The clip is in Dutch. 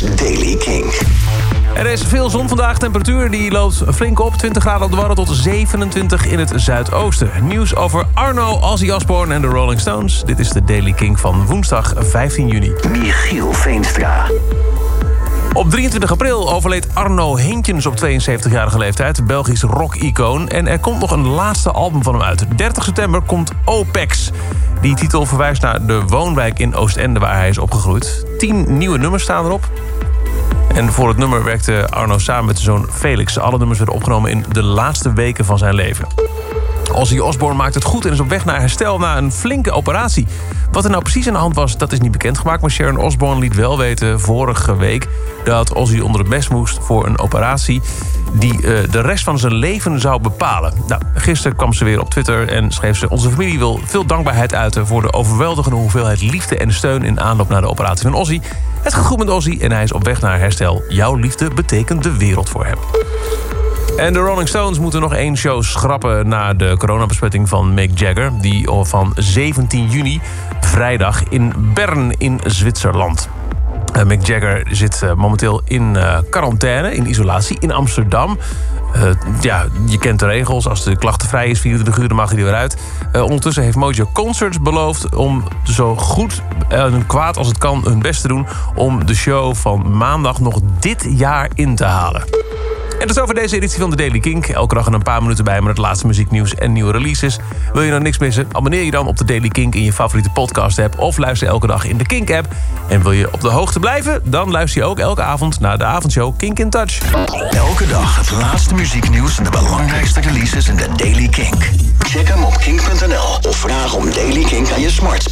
Daily King. Er is veel zon vandaag. Temperatuur die loopt flink op. 20 graden op de Warren tot 27 in het zuidoosten. Nieuws over Arno, Ozzy Osbourne en de Rolling Stones. Dit is de Daily King van woensdag 15 juni. Michiel Veenstra. Op 23 april overleed Arno Hintjens op 72-jarige leeftijd. Belgisch rock-icoon. En er komt nog een laatste album van hem uit. 30 september komt OPEX. Die titel verwijst naar de woonwijk in Oostende waar hij is opgegroeid. 10 nieuwe nummers staan erop. En voor het nummer werkte Arno samen met zijn zoon Felix. Alle nummers werden opgenomen in de laatste weken van zijn leven. Ozzy Osbourne maakt het goed en is op weg naar herstel na een flinke operatie. Wat er nou precies aan de hand was, dat is niet bekendgemaakt... maar Sharon Osbourne liet wel weten vorige week... dat Ozzy onder het mes moest voor een operatie... die uh, de rest van zijn leven zou bepalen. Nou, gisteren kwam ze weer op Twitter en schreef ze... onze familie wil veel dankbaarheid uiten... voor de overweldigende hoeveelheid liefde en steun... in aanloop naar de operatie van Ozzy. Het gaat goed met Ozzy en hij is op weg naar herstel. Jouw liefde betekent de wereld voor hem. En de Rolling Stones moeten nog één show schrappen... na de coronabesmetting van Mick Jagger... die van 17 juni, vrijdag, in Bern in Zwitserland. Uh, Mick Jagger zit uh, momenteel in uh, quarantaine, in isolatie, in Amsterdam. ja, je kent de regels. Als de klachten vrij is, 24 uur, dan mag hij er weer uit. ondertussen heeft Mojo Concerts beloofd om zo goed en kwaad als het kan hun best te doen... om de show van maandag nog dit jaar in te halen. En dat is over deze editie van de Daily Kink. Elke dag een paar minuten bij met het laatste muzieknieuws en nieuwe releases. Wil je nou niks missen? Abonneer je dan op de Daily Kink in je favoriete podcast-app... of luister elke dag in de Kink-app. En wil je op de hoogte blijven? Dan luister je ook elke avond naar de avondshow Kink in Touch. Elke dag het laatste muzieknieuws en de belangrijkste releases in de Daily Kink. Check hem op kink.nl of vraag om Daily Kink aan je smart speaker.